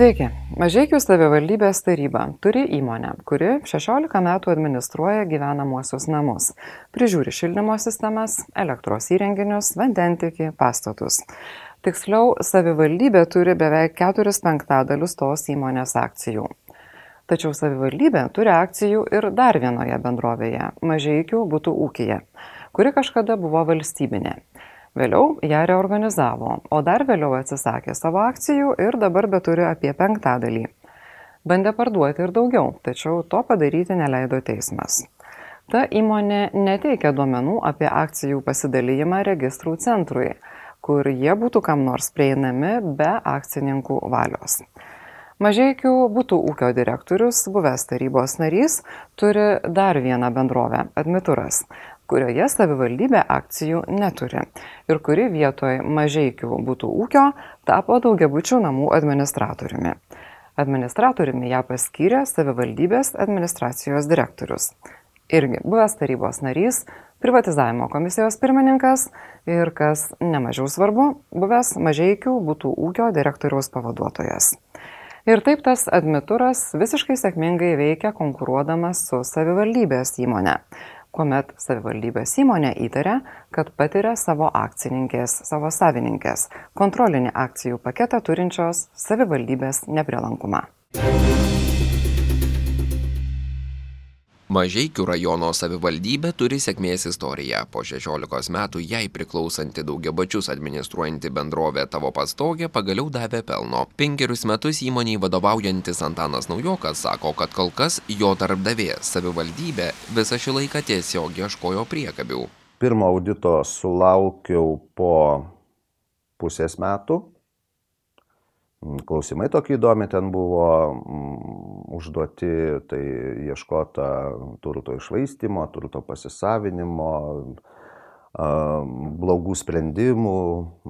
Sveiki. Mažiekių savivaldybės taryba turi įmonę, kuri 16 metų administruoja gyvenamuosius namus, prižiūri šildymo sistemas, elektros įrenginius, vandentikį, pastatus. Tiksliau, savivaldybė turi beveik 4 penktadalius tos įmonės akcijų. Tačiau savivaldybė turi akcijų ir dar vienoje bendrovėje - Mažiekių būtų ūkija, kuri kažkada buvo valstybinė. Vėliau ją reorganizavo, o dar vėliau atsisakė savo akcijų ir dabar beturi apie penktadalį. Bandė parduoti ir daugiau, tačiau to padaryti neleido teismas. Ta įmonė neteikia duomenų apie akcijų pasidalyjimą registrų centrui, kur jie būtų kam nors prieinami be akcininkų valios. Mažiekių būtų ūkio direktorius, buvęs tarybos narys, turi dar vieną bendrovę - Admituras, kurioje savivaldybė akcijų neturi ir kuri vietoj mažeikių būtų ūkio tapo daugiabučių namų administratoriumi. Administratoriumi ją paskyrė savivaldybės administracijos direktorius. Irgi buvęs tarybos narys, privatizavimo komisijos pirmininkas ir, kas nemažiau svarbu, buvęs mažeikių būtų ūkio direktoriaus pavaduotojas. Ir taip tas admituras visiškai sėkmingai veikia konkuruodamas su savivaldybės įmonė kuomet savivaldybės įmonė įtaria, kad patiria savo akcininkės, savo savininkės kontrolinį akcijų paketą turinčios savivaldybės neprilankumą. Mažeikių rajono savivaldybė turi sėkmės istoriją. Po 16 metų jai priklausanti daugiabačius administruojanti bendrovė Tavo pastogė pagaliau davė pelno. Penkerius metus įmoniai vadovaujantis Antanas Naujokas sako, kad kol kas jo darbdavė savivaldybė visą šį laiką tiesiog ieškojo priekabių. Pirmo audito sulaukiau po pusės metų klausimai tokie įdomi ten buvo mm, užduoti, tai ieškota turto išvaistimo, turto pasisavinimo, blogų sprendimų,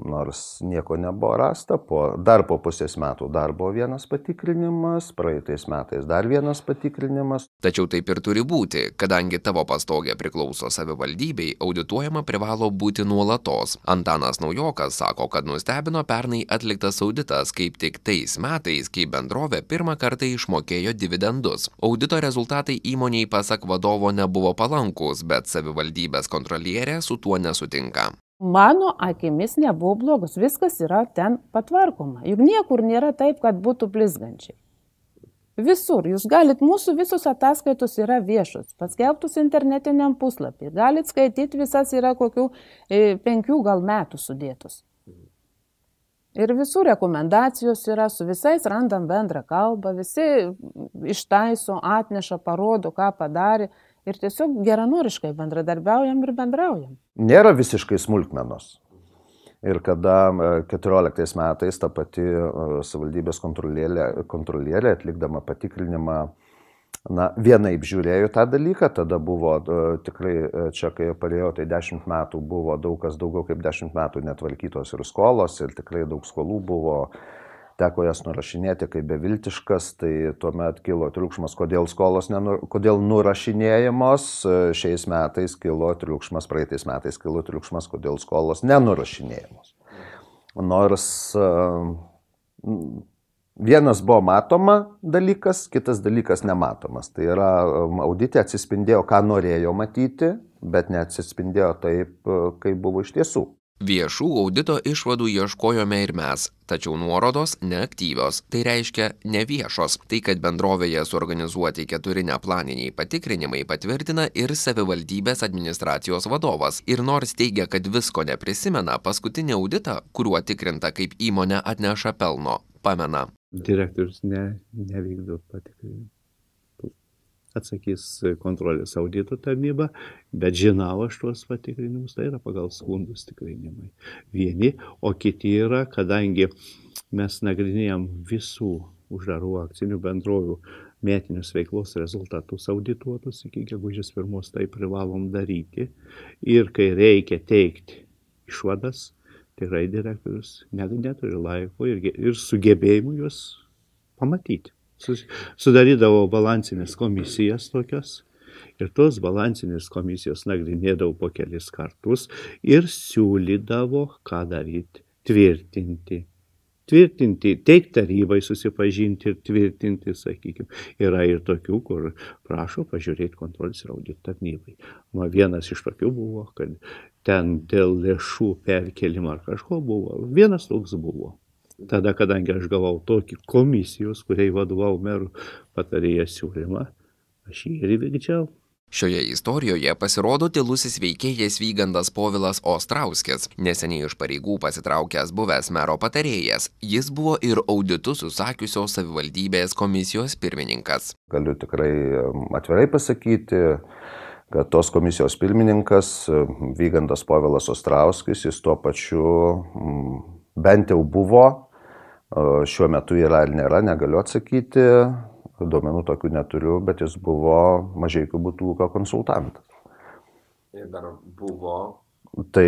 nors nieko nebuvo rasta. Po, dar po pusės metų dar buvo vienas patikrinimas, praeitais metais dar vienas patikrinimas. Tačiau taip ir turi būti, kadangi tavo pastogė priklauso savivaldybei, audituojama privalo būti nuolatos. Antanas Naujokas sako, kad nustebino pernai atliktas auditas kaip tik tais metais, kai bendrovė pirmą kartą išmokėjo dividendus. Audito rezultatai įmoniai pasak vadovo nebuvo palankus, bet savivaldybės kontrolierė su tuo tuo nesutinka. Mano akimis nebuvo blogas, viskas yra ten patvarkoma. Juk niekur nėra taip, kad būtų blizgančiai. Visur, jūs galit, mūsų visos ataskaitos yra viešos, paskelbtus internetiniam puslapį, galit skaityti visas yra kokių e, penkių gal metų sudėtos. Ir visų rekomendacijos yra, su visais randam bendrą kalbą, visi ištaiso, atneša, parodo, ką padarė ir tiesiog geranoriškai bendradarbiaujam ir bendraujam. Nėra visiškai smulkmenos. Ir kada 14 e, metais ta pati e, savivaldybės kontrolierė, kontrolierė atlikdama patikrinimą, na, vienaip žiūrėjo tą dalyką, tada buvo e, tikrai, čia kai parėjo, tai 10 metų buvo daug kas daugiau kaip 10 metų netvarkytos ir skolos, ir tikrai daug skolų buvo teko jas nurašinėti kaip beviltiškas, tai tuomet kilo triukšmas, kodėl skolos, nenu, kodėl nurašinėjamos, šiais metais kilo triukšmas, praeitais metais kilo triukšmas, kodėl skolos nenurašinėjamos. Nors vienas buvo matoma dalykas, kitas dalykas nematomas. Tai yra auditė atsispindėjo, ką norėjo matyti, bet neatsispindėjo taip, kaip buvo iš tiesų. Viešų audito išvadų ieškojome ir mes, tačiau nuorodos neaktyvios, tai reiškia neviešos. Tai, kad bendrovėje suorganizuoti keturi neplaniniai patikrinimai patvirtina ir savivaldybės administracijos vadovas. Ir nors teigia, kad visko neprisimena, paskutinį auditą, kuriuo tikrinta, kaip įmonė atneša pelno, pamena. Direktorius ne, nevykdo patikrinimų atsakys kontrolės audito tarnyba, bet žinau aš tuos patikrinimus, tai yra pagal skundus tikrinimai. Vieni, o kiti yra, kadangi mes nagrinėjom visų uždarų akcinių bendrovių metinius veiklos rezultatus audituotus iki gegužės pirmos, tai privalom daryti. Ir kai reikia teikti išvadas, tikrai direktorius neturi laiko ir, ir sugebėjimų juos pamatyti sudarydavo balansinės komisijas tokias. Ir tos balansinės komisijos nagrinėdavo po kelis kartus ir siūlydavo, ką daryti, tvirtinti. tvirtinti, teikti tarybai susipažinti ir tvirtinti, sakykime. Yra ir tokių, kur prašo pažiūrėti kontrolės ir audito tarnybai. Nu, vienas iš tokių buvo, kad ten dėl lėšų perkelimo ar kažko buvo. Vienas toks buvo. Tada, kadangi aš gavau tokį komisijos, kuriai vadovau merų patarėjas siūlymą, aš jį ir įvykdžiau. Šioje istorijoje pasirodo tylusis veikėjas Vygandas Povilas Ostrauskis, neseniai iš pareigų pasitraukęs buvęs mero patarėjas. Jis buvo ir auditus užsakiusios savivaldybės komisijos pirmininkas. Galiu tikrai atvirai pasakyti, kad tos komisijos pirmininkas Vygandas Povilas Ostrauskis, jis tuo pačiu bent jau buvo, šiuo metu yra ar nėra, negaliu atsakyti, duomenų tokių neturiu, bet jis buvo mažai būtų ūkio konsultantas. Ir dar buvo. Tai,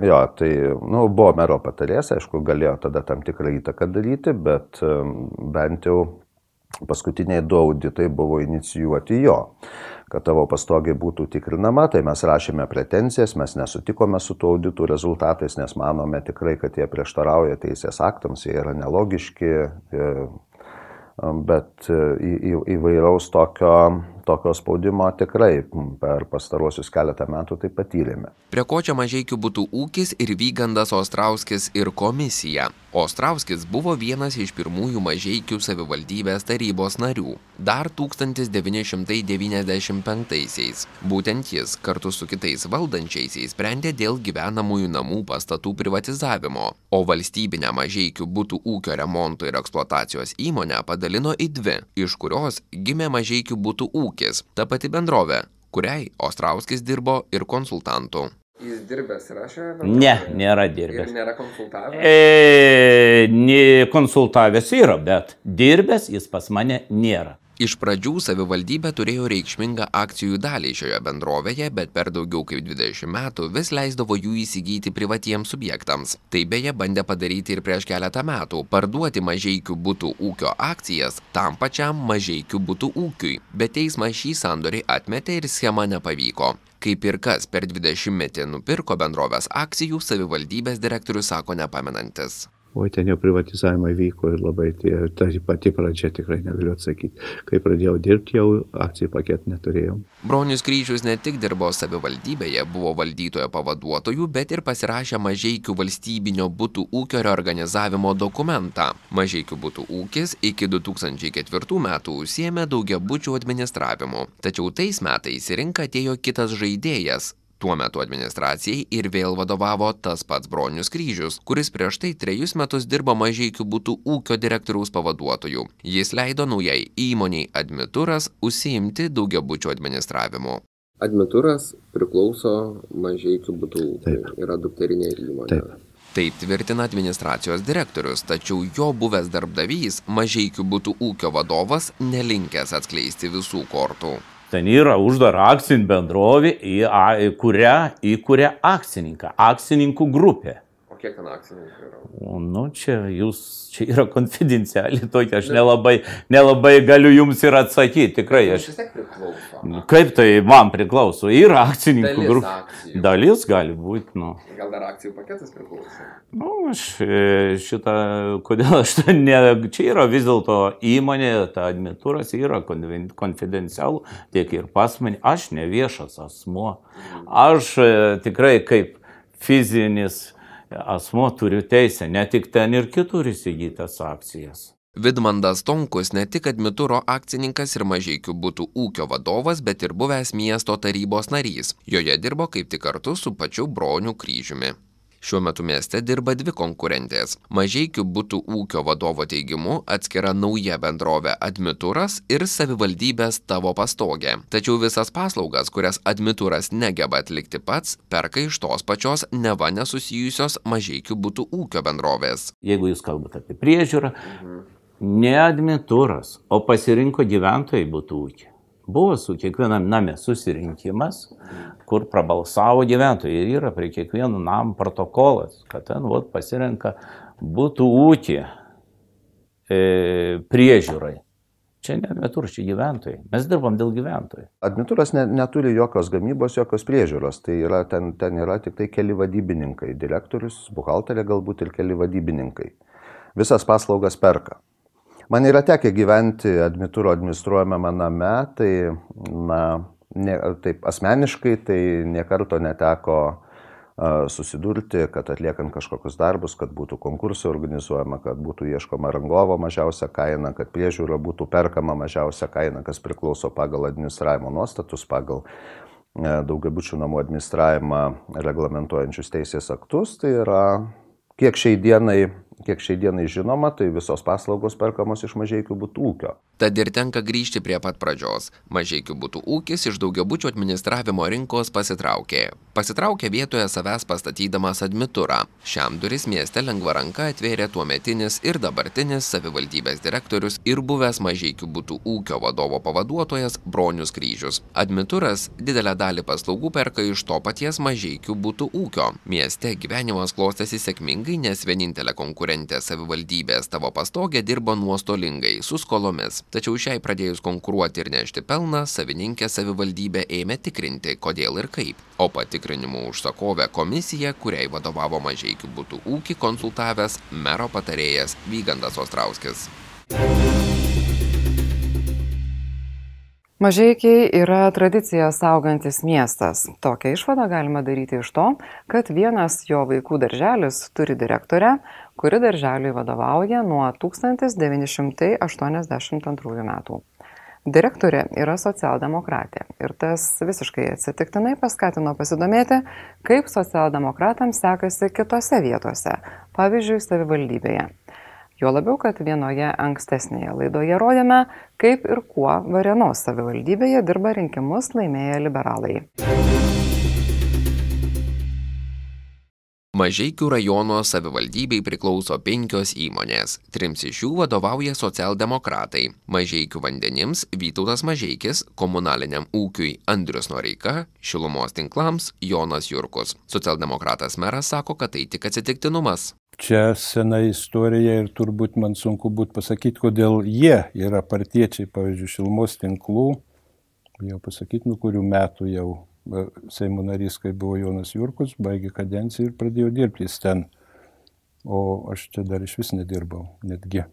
jo, tai nu, buvo mero patarėjas, aišku, galėjo tada tam tikrą įtaką daryti, bet bent jau paskutiniai du auditai buvo inicijuoti jo, kad tavo pastogiai būtų tikrinama, tai mes rašėme pretenzijas, mes nesutikome su tuo auditų rezultatais, nes manome tikrai, kad jie prieštarauja teisės aktams, jie yra nelogiški, bet e, į, į, įvairaus tokio, tokio spaudimo tikrai per pastaruosius keletą metų tai patyrėme. Prie ko čia mažiekių būtų ūkis ir Vygandas Ostrauskis ir komisija. Ostrauskis buvo vienas iš pirmųjų mažiekių savivaldybės tarybos narių. Dar 1995-aisiais. Būtent jis kartu su kitais valdančiaisiais sprendė dėl gyvenamųjų namų pastatų privatizavimo, o valstybinę mažiekių būtų ūkio remonto ir eksploatacijos įmonę padalino į dvi, iš kurios gimė mažiekių būtų ūkis, ta pati bendrovė, kuriai Ostrauskis dirbo ir konsultantų. Jis dirbęs yra šioje? Ne, nėra dirbęs. Ir nėra konsultavęs? E, ne, konsultavęs yra, bet dirbęs jis pas mane nėra. Iš pradžių savivaldybė turėjo reikšmingą akcijų dalį šioje bendrovėje, bet per daugiau kaip 20 metų vis leisdavo jų įsigyti privatiems subjektams. Tai beje bandė padaryti ir prieš keletą metų - parduoti mažeikių būtų ūkio akcijas tam pačiam mažeikių būtų ūkiui, bet teismas šį sandorį atmetė ir schema nepavyko. Kaip ir kas per 20 metį nupirko bendrovės akcijų, savivaldybės direktorius sako nepamenantis. O ten jau privatizavimai vyko ir labai tie, ta pati pradžia tikrai negaliu atsakyti. Kai pradėjau dirbti, jau akcijų paketų neturėjau. Bronius Kryžius ne tik dirbo savivaldybėje, buvo valdytojo pavaduotojų, bet ir pasirašė Mažeikių valstybinio būtų ūkio reorganizavimo dokumentą. Mažeikių būtų ūkis iki 2004 metų užsiemė daugiabučių administravimu. Tačiau tais metais į rinką atėjo kitas žaidėjas tuo metu administracijai ir vėl vadovavo tas pats bronius kryžius kuris prieš tai trejus metus dirbo mažeikių butų ūkio direktoriaus pavaduotoju jis leido naujai įmonei admituras užsiimti daugiabučių administravimu Admituras priklauso mažeikių būtų ūkiui, yra dukterinė įmonė. Taip. Taip tvirtina administracijos direktorius, tačiau jo buvęs darbdavys, mažeikių būtų ūkio vadovas, nelinkęs atskleisti visų kortų. Ten yra uždara akcinė bendrovė, į, a, į kurią įkuria akcininką, akcininkų grupė. Kiek ten akcininkų yra? Nu, čia jūs, čia yra konfidencialiai tokia, aš nelabai, nelabai galiu jums ir atsakyti, tikrai Jis aš. vis tiek priklauso. Nu, Kaip tai man priklauso, yra akcininkų grupė. Dalis gali būti, nu. Gal dar akcijų paketas priklauso? Nu, aš e, šitą, kodėl aš tą ne, čia yra vis dėlto įmonė, ta admitūras yra konfidencialų, tiek ir pas mane, aš ne viešas asmo, aš e, tikrai kaip fizinis asmo turiu teisę, ne tik ten ir kitur įsigytas akcijas. Vidmandas Tonkus ne tik admituro akcininkas ir mažeikių būtų ūkio vadovas, bet ir buvęs miesto tarybos narys. Joje dirbo kaip tik kartu su pačiu broniu kryžiumi. Šiuo metu mieste dirba dvi konkurentės. Mažeikių būtų ūkio vadovo teigimu atskira nauja bendrovė Admituras ir savivaldybės tavo pastogė. Tačiau visas paslaugas, kurias Admituras negeba atlikti pats, perka iš tos pačios neva nesusijusios Mažeikių būtų ūkio bendrovės. Jeigu jūs kalbate apie priežiūrą, ne admitūras, o pasirinko gyventojai būtų ūkį. Buvo su kiekvienam name susirinkimas, kur prabalsavo gyventojai ir yra prie kiekvieno nam protokolas, kad ten vot pasirenka būtų ūkį e, priežiūrai. Čia ne čia gyventojai. Mes dirbam dėl gyventojų. Admituras ne, neturi jokios gamybos, jokios priežiūros. Tai yra, ten, ten yra tik tai keli vadybininkai. Direktorius, buhalterė galbūt ir keli vadybininkai. visas paslaugas perka. Man yra tekę gyventi Admitūro administruojamame name, tai, na, ne, taip asmeniškai, tai niekarto neteko susidurti, kad atliekant kažkokius darbus, kad būtų konkursai organizuojama, kad būtų ieškoma rangovo mažiausia kaina, kad priežiūra būtų perkama mažiausia kaina, kas priklauso pagal administravimo nuostatus, pagal daugiabučių namų administravimą reglamentuojančius teisės aktus. Tai yra, kiek šiai dienai Kiek šiai dienai žinoma, tai visos paslaugos perkamos iš mažiekių būtų ūkio. Tad ir tenka grįžti prie pat pradžios. Mažiekių būtų ūkis iš daugiabučių administravimo rinkos pasitraukė. Pasitraukė vietoje savęs pastatydamas admiturą. Šiam duris mieste lengva ranka atvėrė tuometinis ir dabartinis savivaldybės direktorius ir buvęs mažiekių būtų ūkio vadovo pavaduotojas Bronius Kryžius. Admituras didelę dalį paslaugų perka iš to paties mažiekių būtų ūkio. Mieste gyvenimas klostėsi sėkmingai, nes vienintelė konkurentė savivaldybės tavo pastogė dirbo nuostolingai su skolomis tačiau šiai pradėjus konkuruoti ir nešti pelną savininkė savivaldybė ėmė tikrinti kodėl ir kaip. O patikrinimų užsakovė komisija kuriai vadovavo mažeikių butų ūkį konsultavęs mero patarėjas vygandas ostrauskis Mažiekiai yra tradiciją saugantis miestas. Tokią išvadą galima daryti iš to, kad vienas jo vaikų darželis turi direktorę, kuri darželiui vadovauja nuo 1982 metų. Direktorė yra socialdemokratė ir tas visiškai atsitiktinai paskatino pasidomėti, kaip socialdemokratams sekasi kitose vietose, pavyzdžiui, savivaldybėje. Juo labiau, kad vienoje ankstesnėje laidoje rodėme, kaip ir kuo Varenos savivaldybėje dirba rinkimus laimėję liberalai. Mažeikių rajono savivaldybei priklauso penkios įmonės. Trims iš jų vadovauja socialdemokratai. Mažeikių vandenims Vytautas Mažeikis, komunaliniam ūkiui Andrius Noreika, šilumos tinklams Jonas Jurkus. Socialdemokratas meras sako, kad tai tik atsitiktinumas. Čia sena istorija ir turbūt man sunku būtų pasakyti, kodėl jie yra partiečiai, pavyzdžiui, šilmos tinklų, jau pasakyti, nu kurių metų jau e, Seimo narys, kai buvo Jonas Jurkus, baigė kadenciją ir pradėjo dirbti jis ten. O aš čia dar iš vis nedirbau, netgi.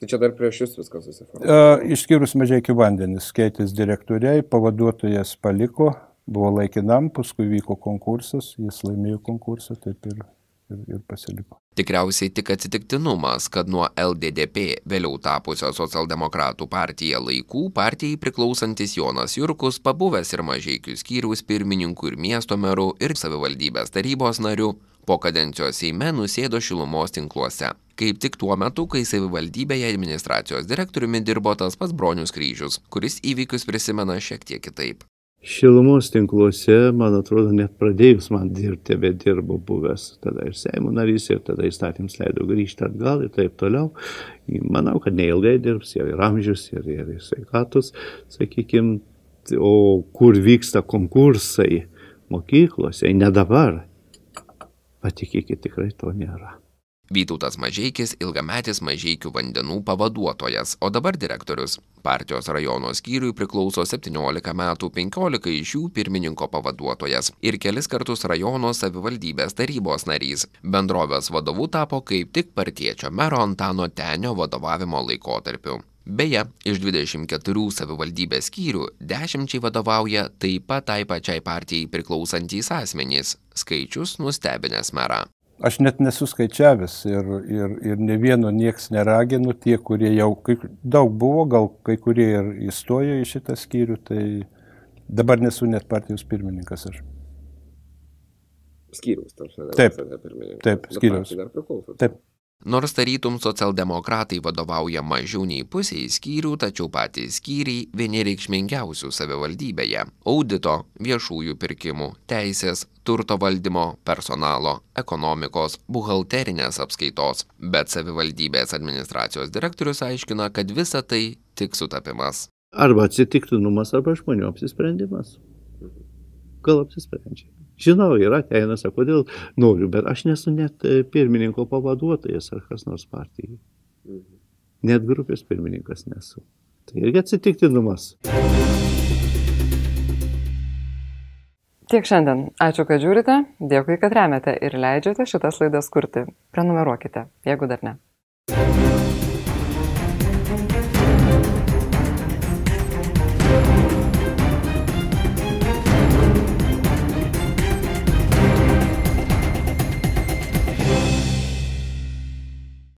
Tai čia dar prieš jūs viskas susiformavo? E, išskyrus mažiekių vandenis, keitės direktoriai, pavaduotojas paliko, buvo laikinam, paskui vyko konkursas, jis laimėjo konkursą, taip ir ir, ir pasiliko. Tikriausiai tik atsitiktinumas, kad nuo LDDP vėliau tapusio socialdemokratų partija laikų partijai priklausantis Jonas Jurkus, pabuvęs ir mažiekių skyriaus pirmininku ir miesto meru ir savivaldybės tarybos nariu, po kadencijos Seime nusėdo šilumos tinkluose. Kaip tik tuo metu, kai savivaldybėje administracijos direktoriumi dirbo tas pats Bronius Kryžius, kuris įvykius prisimena šiek tiek kitaip. Šilumos tinkluose, man atrodo, net pradėjus man dirbti, bet dirbo buvęs tada ir Seimo narys, ir tada įstatyms leido grįžti atgal ir taip toliau. Manau, kad neilgai dirbs, jau ir amžius, ir, ir sveikatus, sakykime, o kur vyksta konkursai mokyklose, ne dabar, patikėkit, tikrai to nėra. Vytautas Mažeikis ilgametis Mažeikių vandenų pavaduotojas, o dabar direktorius. Partijos rajono skyriui priklauso 17 metų 15 iš jų pirmininko pavaduotojas ir kelis kartus rajono savivaldybės tarybos narys. Bendrovės vadovu tapo kaip tik partiečio mero Antano Tenio vadovavimo laikotarpiu. Beje, iš 24 savivaldybės skyrių dešimčiai vadovauja taip pat tai pačiai partijai priklausantys asmenys. Skaičius nustebinęs merą. Aš net nesuskaičiavęs ir, ir, ir ne vieno nieks neraginu, tie, kurie jau kai, daug buvo, gal kai kurie ir įstojo į šitą skyrių, tai dabar nesu net partijos pirmininkas aš. Skyriaus, tarsi. Taip, taip, skyriaus. Taip. Nors tarytum socialdemokratai vadovauja mažiau nei pusiai skyrių, tačiau patys skyriai vieni reikšmingiausių savivaldybėje - audito, viešųjų pirkimų, teisės, turto valdymo, personalo, ekonomikos, buhalterinės apskaitos. Bet savivaldybės administracijos direktorius aiškina, kad visa tai tik sutapimas. Arba atsitiktinumas, arba žmonių apsisprendimas. Gal apsisprendžia. Žinau, yra ateina, sako, kodėl noriu, bet aš nesu net e, pirmininko pavaduotojas ar kas nors partijai. Net grupės pirmininkas nesu. Tai irgi atsitiktinumas. Tiek šiandien. Ačiū, kad žiūrite, dėkui, kad remiate ir leidžiate šitas laidas kurti. Prenumeruokite, jeigu dar ne.